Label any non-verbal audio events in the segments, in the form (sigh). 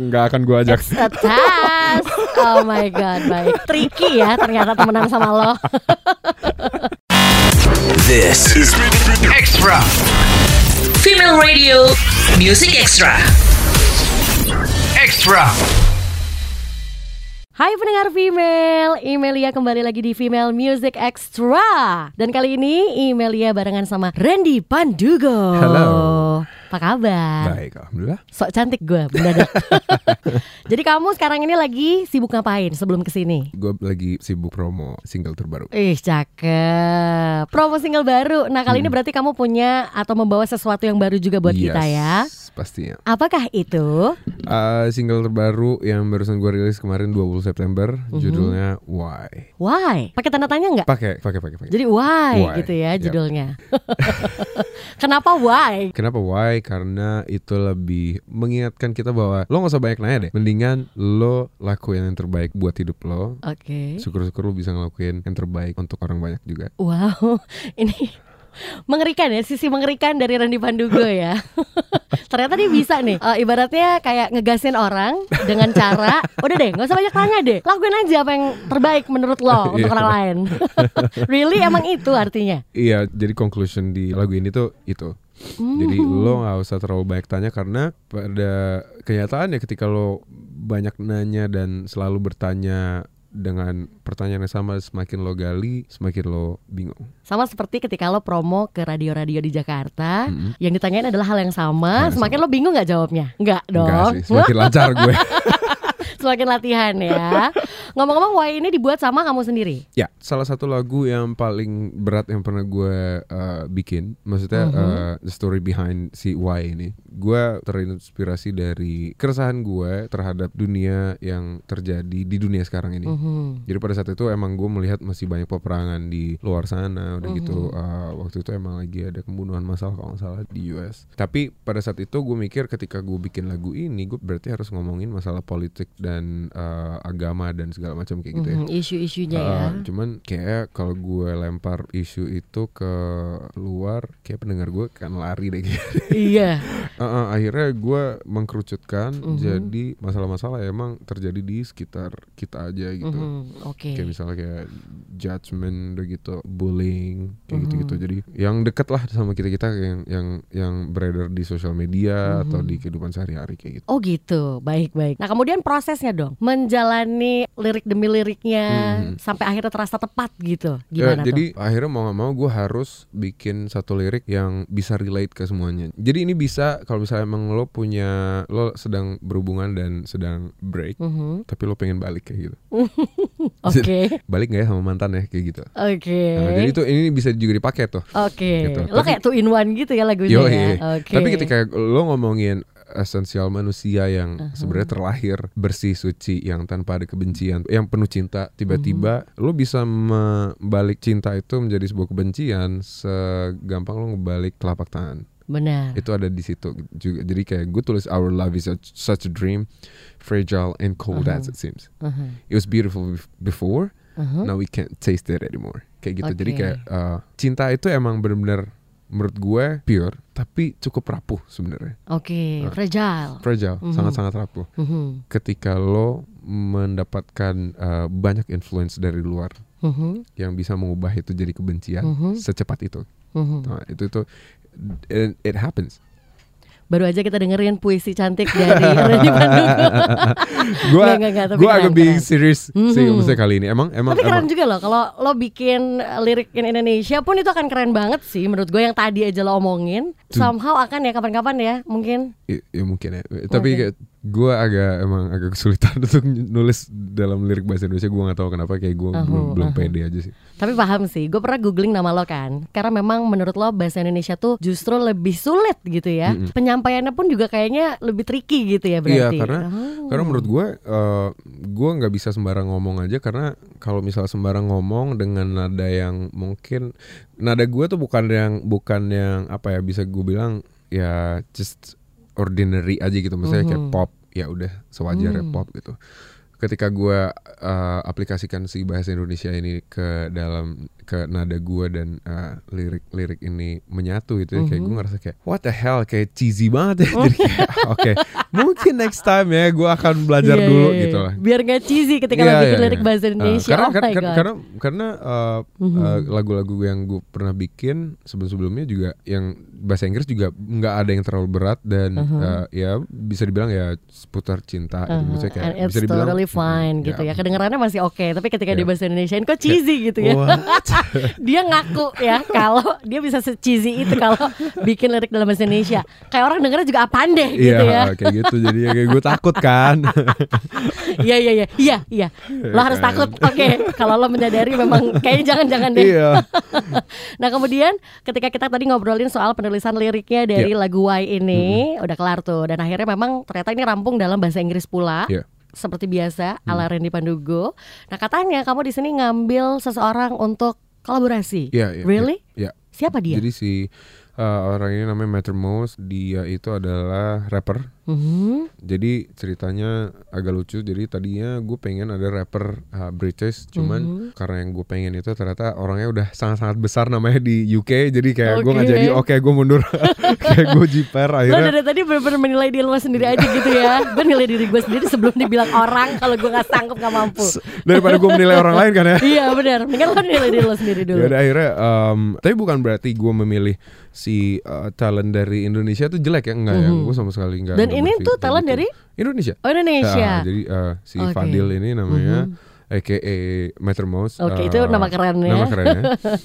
nggak akan gue ajak. It's a task. Oh my god, baik. Tricky ya ternyata temenan sama lo. This is Extra. Female Radio Music Extra. Extra. Hai pendengar female, Emilia kembali lagi di Female Music Extra Dan kali ini Emilia barengan sama Randy Pandugo Halo. Apa kabar? Baik, alhamdulillah. Sok cantik gue mendadak (laughs) Jadi kamu sekarang ini lagi sibuk ngapain sebelum ke sini? Gue lagi sibuk promo single terbaru. Ih cakep Promo single baru Nah kali ini berarti kamu punya atau membawa sesuatu yang baru juga buat kita Hmm. Yes, ya Pastinya. Apakah itu? Uh, single terbaru yang barusan gue rilis kemarin 20 September, Mhm. judulnya Why. Why? Pakai tanda tanya nggak? Pakai, pakai, pakai, pakai. Jadi why, Why, gitu ya yep. (laughs) Kenapa why? Kenapa why? Karena itu lebih mengingatkan kita bahwa lo gak usah banyak nanya deh. Mendingan lo lakuin yang terbaik buat hidup lo. Oke Syukur-syukur lo bisa ngelakuin yang terbaik untuk orang banyak juga. Wow, (laughs) ini mengerikan ya, sisi mengerikan dari Randy Pandugo ya. (laughs) Ternyata dia bisa nih, Eh, ibaratnya kayak ngegasin orang dengan cara, udah deh, nggak usah banyak tanya deh, lakuin aja apa yang terbaik menurut lo (laughs) untuk Iya. orang lain. (laughs) really emang itu artinya? Iya, jadi conclusion di lagu ini tuh itu. Jadi lo nggak usah terlalu banyak tanya karena pada kenyataannya ketika lo banyak nanya dan selalu bertanya dengan pertanyaan yang sama semakin lo gali semakin lo bingung. Sama seperti ketika lo promo ke radio-radio di Jakarta, Mm-mm. yang ditanyain adalah hal yang sama, yang semakin lo bingung nggak jawabnya? Nggak dong. Enggak sih, semakin lancar gue. (laughs) semakin latihan ya. Ngomong-ngomong, Why ini dibuat sama kamu sendiri? ya, salah satu lagu yang paling berat yang pernah gue uh, bikin, maksudnya uh, the story behind si Y ini. Gue terinspirasi dari keresahan gue terhadap dunia yang terjadi di dunia sekarang ini. Mhm. Jadi pada saat itu emang gue melihat masih banyak peperangan di luar sana, udah gitu. uh, waktu itu emang lagi ada pembunuhan massal kalau nggak salah di US. Tapi pada saat itu gue mikir ketika gue bikin lagu ini, gue berarti harus ngomongin masalah politik dan uh, agama dan segala macam kayak gitu ya. Mhm, Isu-isunya ya. Uh, cuman kayak kalau gue lempar isu itu ke luar, kayak pendengar gue kan lari deh. gitu. Iya. (laughs) Uh, uh, akhirnya gue mengkerucutkan Mhm. jadi masalah-masalah emang terjadi di sekitar kita aja gitu. Mhm, Oke. Kayak misalnya kayak judgment udah gitu, bullying kayak Mhm. gitu-gitu. Jadi yang deket lah sama kita kita yang yang yang beredar di sosial media atau Mhm. di kehidupan sehari-hari kayak gitu. Oh gitu, baik baik. Nah kemudian prosesnya dong, menjalani lirik demi liriknya Mhm. sampai akhirnya terasa tepat gitu. Ya, Gimana jadi akhirnya mau gak mau gue harus bikin satu lirik yang bisa relate ke semuanya. Jadi ini bisa kalau misalnya emang lo punya lo sedang berhubungan dan sedang break, tuh? Mhm. tapi lo pengen balik kayak gitu. (laughs) Oke, Balik nggak ya sama mantan ya kayak gitu. oke, Nah, jadi itu ini bisa juga dipakai tuh. oke. gitu. Lo Tapi- kayak two in one gitu ya lagunya Yo, ya. Oke. Tapi ketika lo ngomongin esensial manusia yang Uh-huh. sebenarnya terlahir bersih suci yang tanpa ada kebencian, yang penuh cinta, tiba-tiba Uh-huh. lo bisa membalik cinta itu menjadi sebuah kebencian segampang lo ngebalik telapak tangan. Benar. Itu ada di situ juga. Jadi kayak gue tulis our love is a- such a dream, fragile and cold Uh-huh. as it seems. Mhm, It was beautiful bef- before, mhm. now we can't taste it anymore. Kayak gitu. Jadi Oke. kayak uh, cinta itu emang benar-benar menurut gue pure, tapi cukup rapuh sebenarnya. Oke, Nah. fragile. Fragile, Mhm. sangat-sangat rapuh. Mhm, Ketika lo mendapatkan uh, banyak influence dari luar mhm, yang bisa mengubah itu jadi kebencian Mhm. secepat itu. Nah, itu itu it, it happens. Baru aja kita dengerin puisi cantik dari Randy Pandugo. Gua nggak, tapi gua agak being serius sih Mhm. maksudnya kali ini. Emang emang Tapi keren emang juga loh kalau lo bikin uh, lirik in Indonesia pun itu akan keren banget sih menurut gue yang tadi aja lo omongin. Somehow akan ya kapan-kapan ya mungkin. ya, ya mungkin ya. Tapi Oke. Kayak gue agak emang agak kesulitan (laughs) untuk nulis dalam lirik bahasa Indonesia. Gue nggak tahu kenapa kayak gue Ahu, belum belum ahu. pede aja sih. Tapi paham sih, gue pernah googling nama lo kan Karena memang menurut lo bahasa Indonesia tuh justru lebih sulit gitu ya Mm-mm. Penyampaiannya pun juga kayaknya lebih tricky gitu ya Iya berarti karena Oh. karena menurut gue eh, gue nggak bisa sembarang ngomong aja karena kalau misal sembarang ngomong dengan nada yang mungkin nada gue tuh bukan yang bukan yang apa ya bisa gue bilang ya just ordinary aja gitu misalnya kayak Mhm. pop ya udah sewajarnya Hmm. pop gitu ketika gue uh, aplikasikan si bahasa Indonesia ini ke dalam ke nada gue dan uh, lirik-lirik ini menyatu gitu ya, kayak gue ngerasa kayak what the hell kayak cheesy banget ya (laughs) jadi kayak oke mungkin next time ya gue akan belajar Iya, dulu iya, iya. gitu lah Biar gak cheesy ketika lo bikin iya, lirik iya. bahasa Uh, Indonesia. karena, oh kan- god. karena karena uh, Mhm. uh, lagu-lagu yang gue pernah bikin sebelum-sebelumnya juga yang bahasa Inggris juga nggak ada yang terlalu berat dan uh, ya bisa dibilang ya seputar cinta gitu. Uh-huh. Maksudnya kayak And bisa dibilang totally fine mm, gitu ya. Kedengarannya masih oke, tapi ketika di Ya. bahasa Indonesiain kok cheesy gitu ya. (laughs) Dia ngaku ya kalau dia bisa se-cheesy itu kalau bikin lirik dalam bahasa Indonesia. Kayak orang dengernya juga apaan deh gitu Iya ya. kayak gitu jadi ya kayak gue takut kan (laughs) Iya iya iya. Iya iya. Lo harus kan. takut. Oke, kalau lo menyadari memang kayaknya jangan-jangan deh. iya (laughs) Nah kemudian ketika kita tadi ngobrolin soal penulisan liriknya dari Iya. lagu Why ini udah kelar tuh dan akhirnya memang ternyata ini rampung dalam bahasa Inggris pula. Iya. Seperti biasa ala Randy Pandugo. Nah katanya kamu di sini ngambil seseorang untuk kolaborasi. Iya, iya, Really? iya. Siapa dia? jadi si uh, orang ini namanya Matter Mouse dia itu adalah rapper Mhm. Jadi ceritanya agak lucu. Jadi tadinya gue pengen ada rapper uh, British, cuman Mhm. karena yang gue pengen itu ternyata orangnya udah sangat-sangat besar namanya di UK. Jadi kayak gue nggak jadi. Oke, gue mundur. (laughs) kayak gue jiper Lo akhirnya. dari tadi bener-bener menilai diri lo sendiri aja gitu ya (laughs) Gue nilai diri gue sendiri sebelum dibilang orang Kalau gue gak sanggup gak mampu Daripada gue menilai orang lain kan ya. (laughs) Iya bener Mendingan lo nilai diri lo sendiri dulu Ya udah akhirnya, um, tapi bukan berarti gue memilih si uh, talent dari Indonesia itu jelek ya enggak ya. Gue sama sekali enggak. Dan ini tuh talent gitu. dari? Indonesia. Oh Indonesia Nah, jadi uh, si. Mhm. Fadil ini namanya AKA Meter Mouse. Oke, uh, itu nama keren ya. Nama kerennya.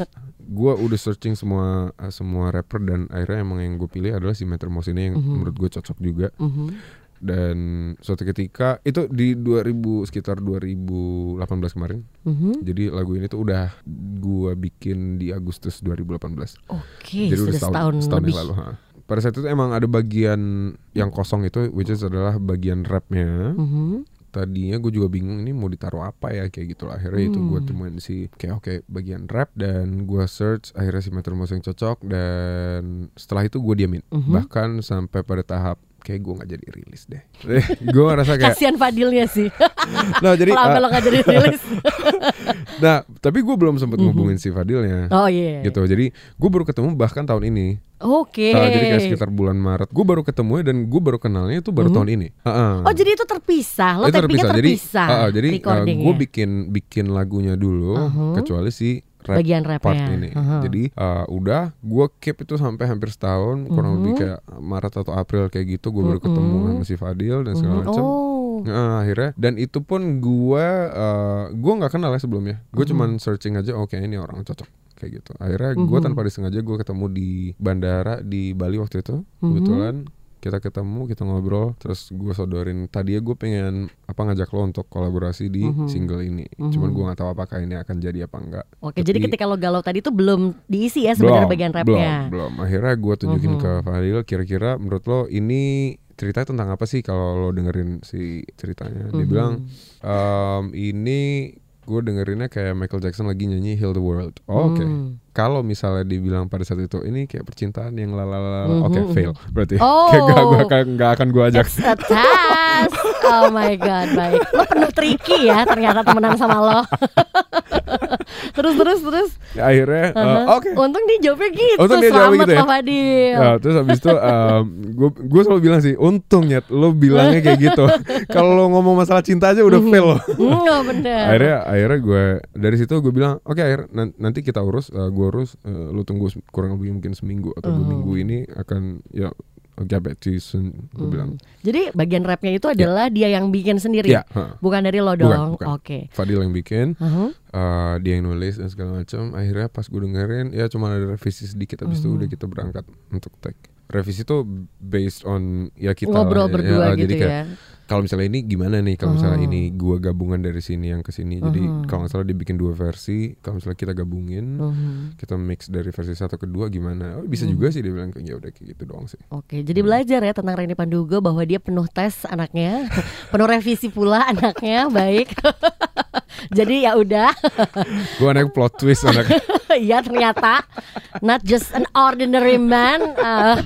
(laughs) gue udah searching semua uh, semua rapper dan akhirnya emang yang gue pilih adalah si Meter Mouse ini yang menurut gue cocok juga. Mhm. Dan suatu ketika itu di 2000 sekitar 2018 kemarin. Mhm. Jadi lagu ini tuh udah gue bikin di Agustus 2018. Oke Jadi sudah udah setahun, setahun lebih yang lalu. ha. Pada saat itu emang ada bagian yang kosong itu, which is adalah bagian rapnya. Mhm. Tadinya gue juga bingung ini mau ditaruh apa ya kayak gitu lah. Akhirnya itu gue Hmm. temuin si kayak oke bagian rap dan gue search akhirnya si Metro yang cocok dan setelah itu gue diamin. Mhm. Bahkan sampai pada tahap kayak gue nggak jadi rilis deh. (laughs) gue ngerasa kayak Kasian Fadilnya sih. (laughs) Nah jadi Kalau uh, lo gak jadi rilis. (laughs) Nah tapi gue belum sempet ngubungin si Fadilnya. Oh iya. Gitu. Jadi gue baru ketemu bahkan tahun ini. Oke. Uh, jadi kayak sekitar bulan Maret. Gue baru ketemu dan gue baru kenalnya itu baru tahun ini. Uh-uh. Oh jadi itu terpisah. Lo Itu jadi terpisah uh, jadi recordingnya. gue bikin bikin lagunya dulu Uh-huh. kecuali si rap Bagian part rapnya. ini Uh-huh. jadi uh, udah gue keep itu sampai hampir setahun kurang lebih kayak Maret atau April kayak gitu gue baru ketemu sama si Fadil dan segala macam Oh Nah, akhirnya dan itu pun gue uh, gue nggak kenal ya sebelumnya gue Mhm. cuman searching aja oke ini orang cocok kayak gitu akhirnya gue Mhm. tanpa disengaja gue ketemu di bandara di Bali waktu itu Mhm. kebetulan kita ketemu kita ngobrol terus gue sodorin tadi gue pengen apa ngajak lo untuk kolaborasi di Mhm. single ini cuman gue nggak tahu apakah ini akan jadi apa enggak Oke jadi Tapi- ketika lo galau tadi tuh belum diisi ya sebenarnya bagian rapnya belum belum akhirnya gue tunjukin Mhm. ke Fadil kira-kira menurut lo ini cerita tentang apa sih kalau lo dengerin si ceritanya dia Mhm. bilang "Em, ini gue dengerinnya kayak Michael Jackson lagi nyanyi Heal the World oh, oke Hmm. kalau misalnya dibilang pada saat itu ini kayak percintaan yang lalala Mhm. oke fail berarti Oh. (laughs) kayak gak, gua akan nggak akan gue ajak It's a task Oh my god baik Lo penuh tricky ya ternyata temenan sama lo (laughs) Terus terus terus akhirnya eh, Uh-huh. oke Untung dia jawabnya gitu Untung dia jawabnya Selamat gitu ya. Pak Fadil Nah, terus habis itu gue gue selalu bilang sih untung ya lo bilangnya kayak gitu. (laughs) Kalau lo ngomong masalah cinta aja udah fail lo. (laughs) Enggak bener akhirnya akhirnya gue dari situ gue bilang oke akhir nan- nanti kita urus eh, gue urus eh, lo tunggu kurang lebih mungkin seminggu atau dua Oh. minggu ini akan ya Soon gue bilang. Jadi bagian rapnya itu adalah dia yang bikin sendiri? Ya ha. Bukan dari lo dong. Oke. Fadil yang bikin. Uh-huh. eh, dia yang nulis dan segala macam. Akhirnya pas gue dengerin ya cuma ada revisi sedikit habis itu udah kita berangkat untuk tag. Revisi itu based on ya kita Ngobrol lah, ya, berdua ya, gitu jadi kayak, ya kalau misalnya ini gimana nih kalau misalnya Oh. ini gua gabungan dari sini yang ke sini jadi Mhm. kalau nggak salah dibikin dua versi kalau misalnya kita gabungin Mhm. kita mix dari versi satu ke dua gimana oh, bisa juga sih dia bilang ya udah kayak gitu doang sih Oke, jadi belajar ya tentang Reni Pandugo bahwa dia penuh tes anaknya, (laughs) penuh revisi pula anaknya, baik. (laughs) Jadi ya udah. (laughs) Gue anak plot twist anak. (laughs) Iya ternyata not just an ordinary man. Uh,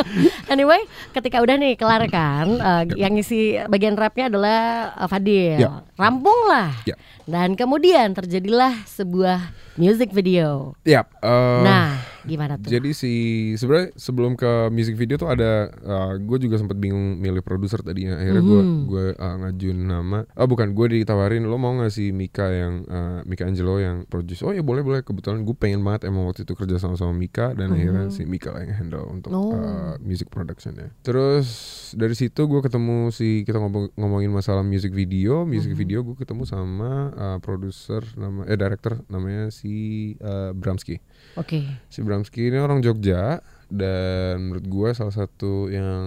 (laughs) anyway, ketika udah nih kelar kan, uh, yang ngisi bagian rapnya adalah uh, Fadil. Ya. Rampung lah. Ya. Dan kemudian terjadilah sebuah music video. Yap. eh, Nah, gimana tuh? Jadi si sebenarnya sebelum ke music video tuh ada gue juga sempat bingung milih produser tadinya akhirnya gue Mhm. gue uh, ngajuin nama oh bukan gue ditawarin lo mau nggak si Mika yang uh, Mika Angelo yang produce oh ya boleh boleh kebetulan gue pengen banget emang waktu itu kerja sama sama Mika dan akhirnya si Mika lah yang handle untuk Mhm. Oh. uh, music production ya terus dari situ gue ketemu si kita ngomong ngomongin masalah music video music Mhm. video gue ketemu sama uh, produser nama eh director namanya si uh, Bramski Oke. Si Bramski ini orang Jogja dan menurut gue salah satu yang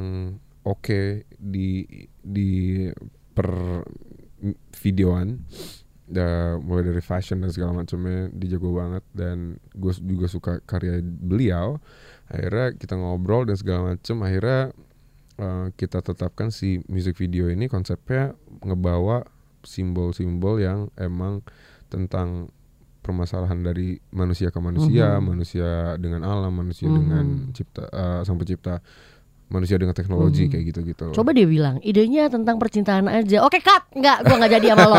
oke di di per videoan da, mulai dari fashion dan segala macamnya dia jago banget dan gue juga suka karya beliau. Akhirnya kita ngobrol dan segala macam akhirnya eh, kita tetapkan si music video ini konsepnya ngebawa simbol-simbol yang emang tentang permasalahan dari manusia ke manusia, Mhm. manusia dengan alam, manusia Mhm. dengan cipta eh, sang pencipta, manusia dengan teknologi Mhm. kayak gitu-gitu. Coba dia bilang, idenya tentang percintaan aja. Oke, cut. Enggak, gua nggak jadi sama lo.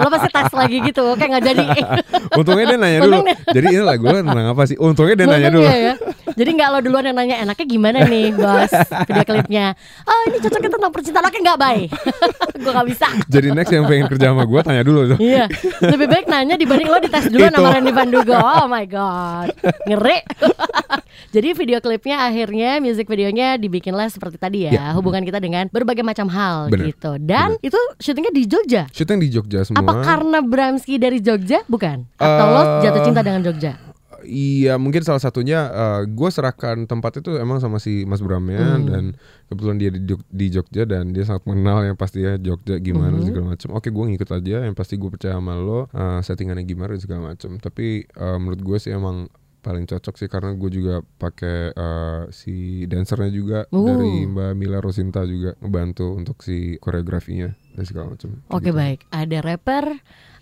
Lo pasti tas lagi gitu. Oke, nggak jadi. (laughs) Untungnya dia nanya dulu. Jadi ini lagu lo tentang apa sih? Untungnya dia nanya dulu. ya. Jadi nggak lo duluan yang nanya enaknya gimana nih, bos? Video klipnya. Oh, ini cocoknya tentang percintaan. Oke, nggak bye. (laughs) gua nggak bisa. Jadi next yang pengen kerja sama gue tanya dulu. Iya, lebih baik nanya dibanding lo dites duluan sama Randy Pandugo. Oh my god, ngeri. (laughs) Jadi video klipnya akhirnya music videonya dibikinlah seperti tadi ya, Ya. hubungan kita dengan berbagai macam hal Bener. gitu. Dan itu syutingnya di Jogja. Syuting di Jogja semua. Apa karena Bramski dari Jogja? Bukan. Atau lo Eh, jatuh cinta dengan Jogja? Iya mungkin salah satunya gue serahkan tempat itu emang sama si Mas Bramnya Hmm. dan kebetulan dia di, Jog- di Jogja dan dia sangat mengenal yang pasti ya Jogja gimana Hmm. segala macam. Oke gue ngikut aja yang pasti gue percaya sama lo eh, settingannya gimana segala macam. Tapi eh, menurut gue sih emang paling cocok sih karena gue juga pakai eh, si dancernya juga Oh. dari Mbak Mila Rosinta juga ngebantu untuk si koreografinya dan segala macam. Oke Gitu. baik, ada rapper,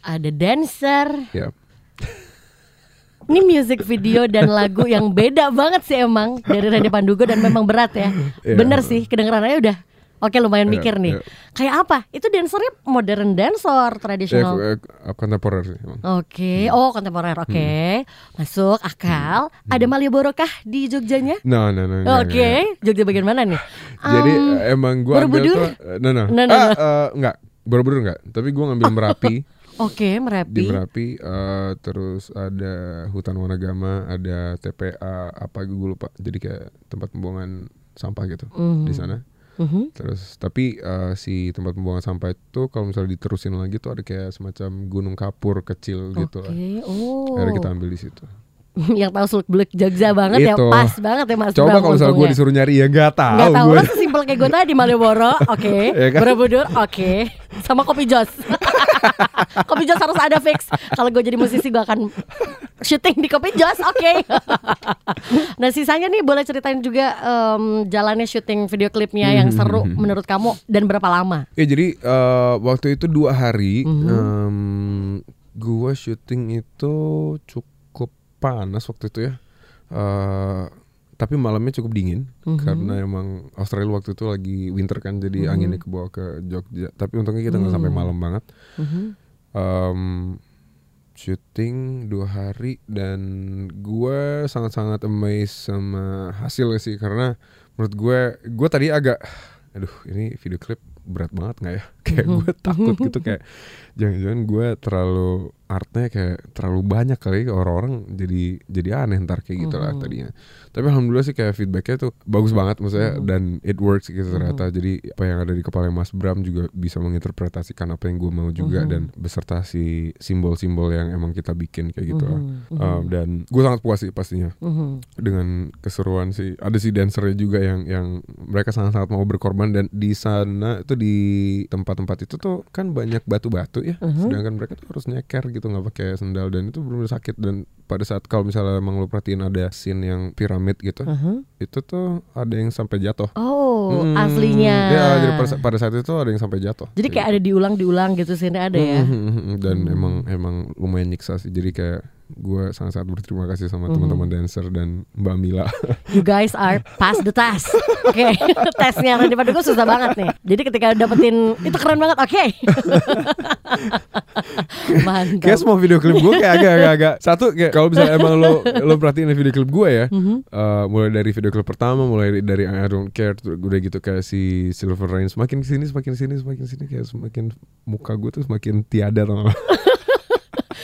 ada dancer. Ya. Ini music video dan lagu yang beda banget sih emang dari Randy Pandugo dan memang berat ya. Iya. Bener sih, kedengeran aja udah. Oke lumayan Iya, mikir nih. iya. Kayak apa? Itu dancernya modern dance or Ya, tradisional? eh, kontemporer sih. Oke, oh kontemporer. Oke, masuk akal. Ada Malioboro kah di Jogjanya? Nah, nah, nah. nah, Oke, nah. Jogja bagian mana nih? Jadi Um, eh, emang gua ambil tuh eh, no no. No, no, ah, no. eh, enggak. Borobudur enggak. Tapi gua ngambil (laughs) Merapi. Oke, di Merapi. Merapi eh, terus ada hutan Wanagama, ada TPA apa gue lupa. Jadi kayak tempat pembuangan sampah gitu Mhm. di sana. Mhm. Terus tapi eh, si tempat pembuangan sampah itu kalau misalnya diterusin lagi tuh ada kayak semacam gunung kapur kecil gitu Oke, lah. oh. Akhirnya kita ambil di situ. (laughs) yang tahu seluk beluk Jogja banget ya, Itu. pas banget ya Mas. Coba kalau misalnya gue disuruh nyari ya nggak tahu Nggak tahu lo sesimpel kayak gue tadi Malioboro, oke. (laughs) Ya kan? Borobudur, oke. Sama kopi jos. (laughs) (laughs) kopi jos harus ada fix. Kalau gue jadi musisi gue akan syuting di kopi jos, oke. (laughs) nah sisanya nih boleh ceritain juga em, jalannya syuting video klipnya yang Hmm, seru menurut kamu dan berapa lama? Ya jadi eh, waktu itu dua hari Mhm. em, gua syuting itu cukup panas waktu itu ya. Eh, tapi malamnya cukup dingin Mhm. karena emang Australia waktu itu lagi winter kan jadi Mhm. anginnya ke bawah ke Jogja. Tapi untungnya kita nggak sampai Hmm. malam banget. Mhm. Em, syuting dua hari dan gue sangat-sangat amazed sama hasilnya sih karena menurut gue gue tadi agak aduh ini video klip berat banget nggak ya (laughs) kayak gue takut gitu (laughs) kayak jangan-jangan gue terlalu artnya kayak terlalu banyak kali orang-orang jadi jadi aneh ntar kayak gitu lah Mhm. tadinya tapi alhamdulillah sih kayak feedbacknya tuh bagus banget maksudnya Mhm. dan it works gitu Mhm. ternyata jadi apa yang ada di kepala Mas Bram juga bisa menginterpretasikan apa yang gue mau juga Mhm. dan beserta si simbol-simbol yang emang kita bikin kayak gitu lah Mhm. Um, dan gue sangat puas sih pastinya Mhm. dengan keseruan sih ada si dancernya juga yang yang mereka sangat-sangat mau berkorban dan di sana itu di tempat-tempat itu tuh kan banyak batu-batu ya Mhm. sedangkan mereka tuh harus nyeker gitu gitu nggak pakai sendal dan itu benar sakit dan pada saat kalau misalnya emang lo perhatiin ada scene yang piramid gitu Uh-huh. itu tuh ada yang sampai jatuh Oh, Hmm, aslinya. ya jadi pada, pada saat itu ada yang sampai jatuh Jadi kayak ada diulang-diulang gitu sih ada ya. Hmm, hmm, hmm, dan Hmm. emang emang lumayan nyiksa sih jadi kayak gue sangat-sangat berterima kasih sama Hmm. teman-teman dancer dan Mbak Mila You guys are (laughs) pass the test. Oke, (laughs) tesnya Randy Paduka susah banget nih. Jadi ketika dapetin itu keren banget. Oke. (laughs) Mantap. Kayak semua video klip gue kayak agak-agak satu kayak kalau misalnya emang lo lo perhatiin video klip gue ya, Mhm. eh, mulai dari video klip pertama, mulai dari I Don't Care, udah gitu kayak si Silver Rain semakin ke sini, semakin ke sini, semakin ke sini kayak semakin muka gue tuh semakin tiada tau?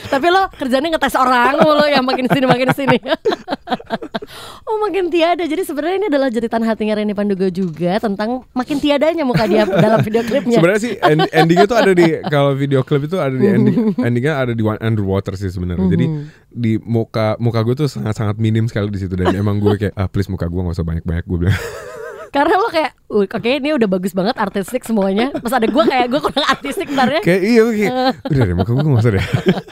Tapi lo kerjanya ngetes orang mulu yang makin sini makin sini. (laughs) oh makin tiada. Jadi sebenarnya ini adalah jeritan hatinya Reni Pandugo juga tentang makin tiadanya muka dia dalam video klipnya. Sebenarnya sih end- endingnya tuh ada di kalau video klip itu ada di ending endingnya ada di one- underwater sih sebenarnya. Jadi di muka muka gue tuh sangat sangat minim sekali di situ dan emang gue kayak ah please muka gue gak usah banyak banyak gue bilang. Lo kayak, "Uh, oke ini udah bagus banget artistik semuanya. Pas ada gue kayak gue kurang artistik ntar ya. kayak iya gue kayak (laughs) udah deh muka gue gak usah deh.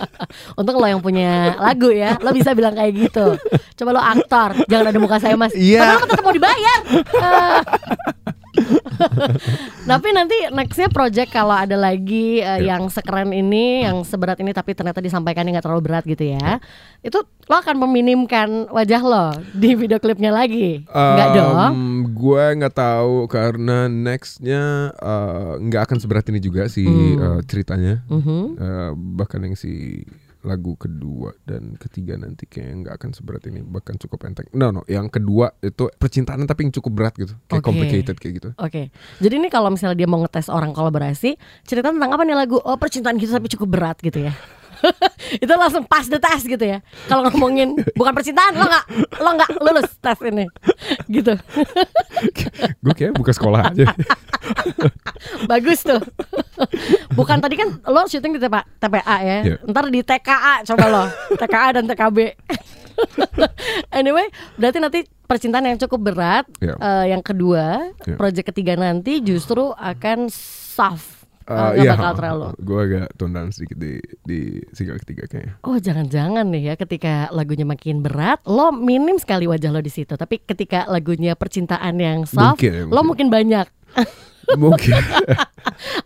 (laughs) Untung lo yang punya lagu ya, lo bisa bilang kayak gitu. Coba lo aktor, jangan ada muka saya mas. Iya. Padahal kan tetap mau dibayar. (laughs) (laughs) Tapi nanti nextnya project kalau ada lagi eh, Iya. yang sekeren ini, yang seberat ini tapi ternyata disampaikannya nggak terlalu berat gitu ya. Itu lo akan meminimkan wajah lo di video klipnya lagi, nggak dong? Gue nggak tahu karena nextnya eh, nggak akan seberat ini juga sih Hmm. eh, ceritanya. Mhm. Eh, bahkan yang si lagu kedua dan ketiga nanti kayak nggak akan seberat ini bahkan cukup enteng. No no, yang kedua itu percintaan tapi yang cukup berat gitu, kayak Oke. complicated kayak gitu. Oke, jadi ini kalau misalnya dia mau ngetes orang kolaborasi, cerita tentang apa nih lagu? Oh percintaan kita tapi cukup berat gitu ya. (laughs) itu langsung pas the test gitu ya. Kalau ngomongin bukan percintaan, lo nggak lo nggak lulus tes ini, gitu. (laughs) gue kayak buka sekolah aja. (laughs) Bagus tuh. bukan tadi kan lo syuting di TPA, TPA ya. Iya. Ntar di TKA coba lo, TKA dan TKB. (laughs) anyway, berarti nanti percintaan yang cukup berat. Iya. eh, yang kedua, Iya. project ketiga nanti justru akan soft. Eh, Eh, nggak iya, bakal terlalu. gue agak down sedikit di di single ketiga kayaknya. Oh jangan-jangan nih ya ketika lagunya makin berat lo minim sekali wajah lo di situ tapi ketika lagunya percintaan yang soft Mungkin ya, lo mungkin. mungkin banyak. (laughs) Mungkin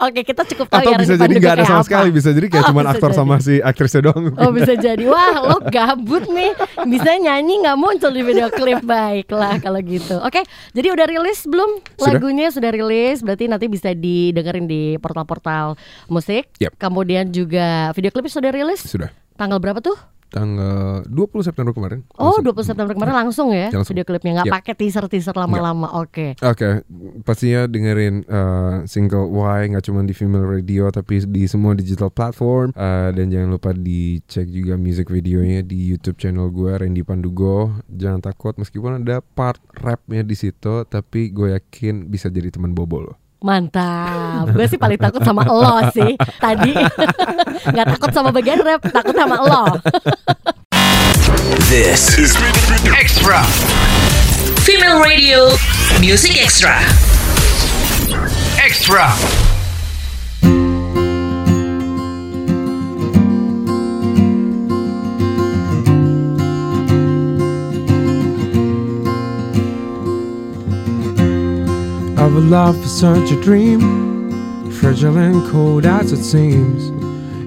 Oke kita cukup tahu atau ya bisa jadi nggak ada sama apa. sekali bisa jadi kayak Oh, cuman aktor jadi. sama si aktrisnya doang. Oh bisa jadi wah lo gabut nih bisa nyanyi nggak muncul di video klip baiklah kalau gitu. Oke jadi udah rilis belum Sudah. lagunya sudah rilis berarti nanti bisa didengerin di portal-portal musik. Yep. Kemudian juga video klipnya sudah rilis Sudah tanggal berapa tuh? Tanggal 20 September kemarin. Oh, Langsung. 20 September kemarin langsung ya Langsung. video klipnya nggak Yep. pakai teaser-teaser lama-lama. Oke. Oke, pastinya dengerin uh, single Y nggak cuma di female radio tapi di semua digital platform Uh, dan jangan lupa dicek juga music videonya di YouTube channel gue Randy Pandugo. Jangan takut meskipun ada part rapnya di situ tapi gue yakin bisa jadi teman bobo lo. Mantap. Gue sih paling takut sama lo sih tadi. (laughs) nggak takut sama bagian rap, takut sama lo. This is Extra. Female Radio Music Extra. Extra. Our love is such a dream, fragile and cold as it seems.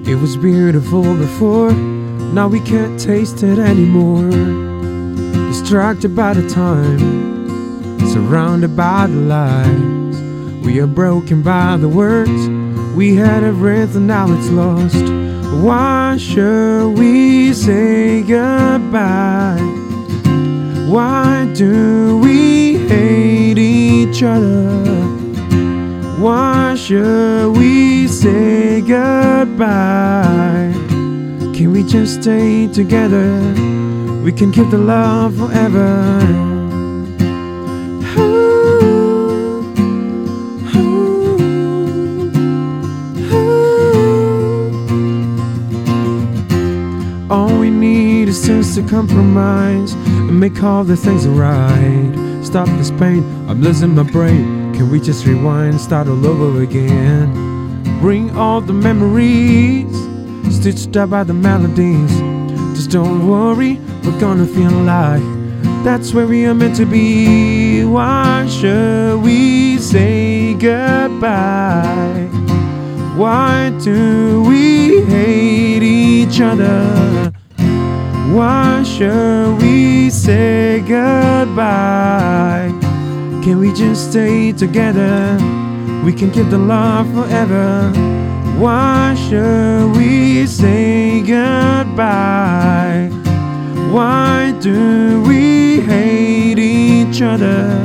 It was beautiful before, now we can't taste it anymore. Distracted by the time, surrounded by the lies. We are broken by the words, we had everything, now it's lost. Why should we say goodbye? Why do we hate each other? Why should we say goodbye? Can we just stay together? We can keep the love forever. All we need is just to compromise and make all the things right. Stop this pain, I'm losing my brain. Can we just rewind, start all over again? Bring all the memories, stitched up by the melodies. Just don't worry, we're gonna feel like that's where we are meant to be. Why should we say goodbye? Why do we hate each other? Why should we say goodbye? Can we just stay together? We can keep the love forever. Why should we say goodbye? Why do we hate each other?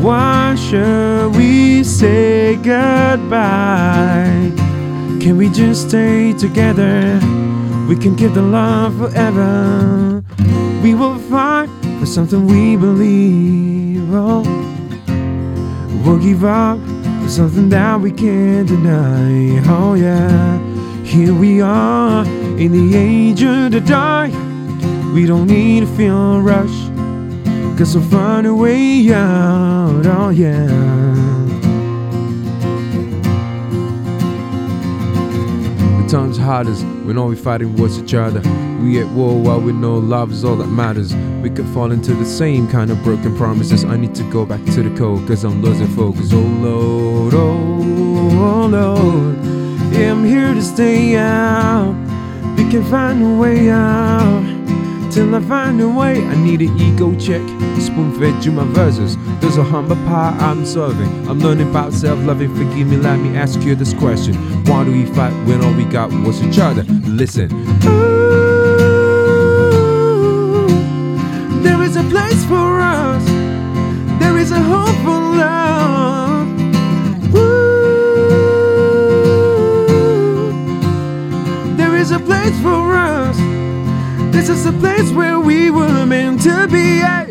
Why should we say goodbye? Can we just stay together? We can keep the love forever. We will fight for something we believe. Oh, we'll give up for something that we can't deny. Oh, yeah. Here we are in the age of the dark. We don't need to feel rushed. Cause we'll find a way out. Oh, yeah. Times hardest when all we fighting was each other. We at war while we know love is all that matters. We could fall into the same kind of broken promises. I need to go back to the code cause I'm losing focus. Oh Lord, oh, oh Lord. Yeah, I'm here to stay out. We can find a way out. Till I find a way, I need an ego check. Spoon fed you my verses. There's a humble pie I'm serving. I'm learning about self loving. Forgive me, let me ask you this question. Why do we fight when all we got was each other? Listen. Ooh, there is a place for us. There is a hope for love. Ooh, there is a place for us. This is the place where we were meant to be. eh?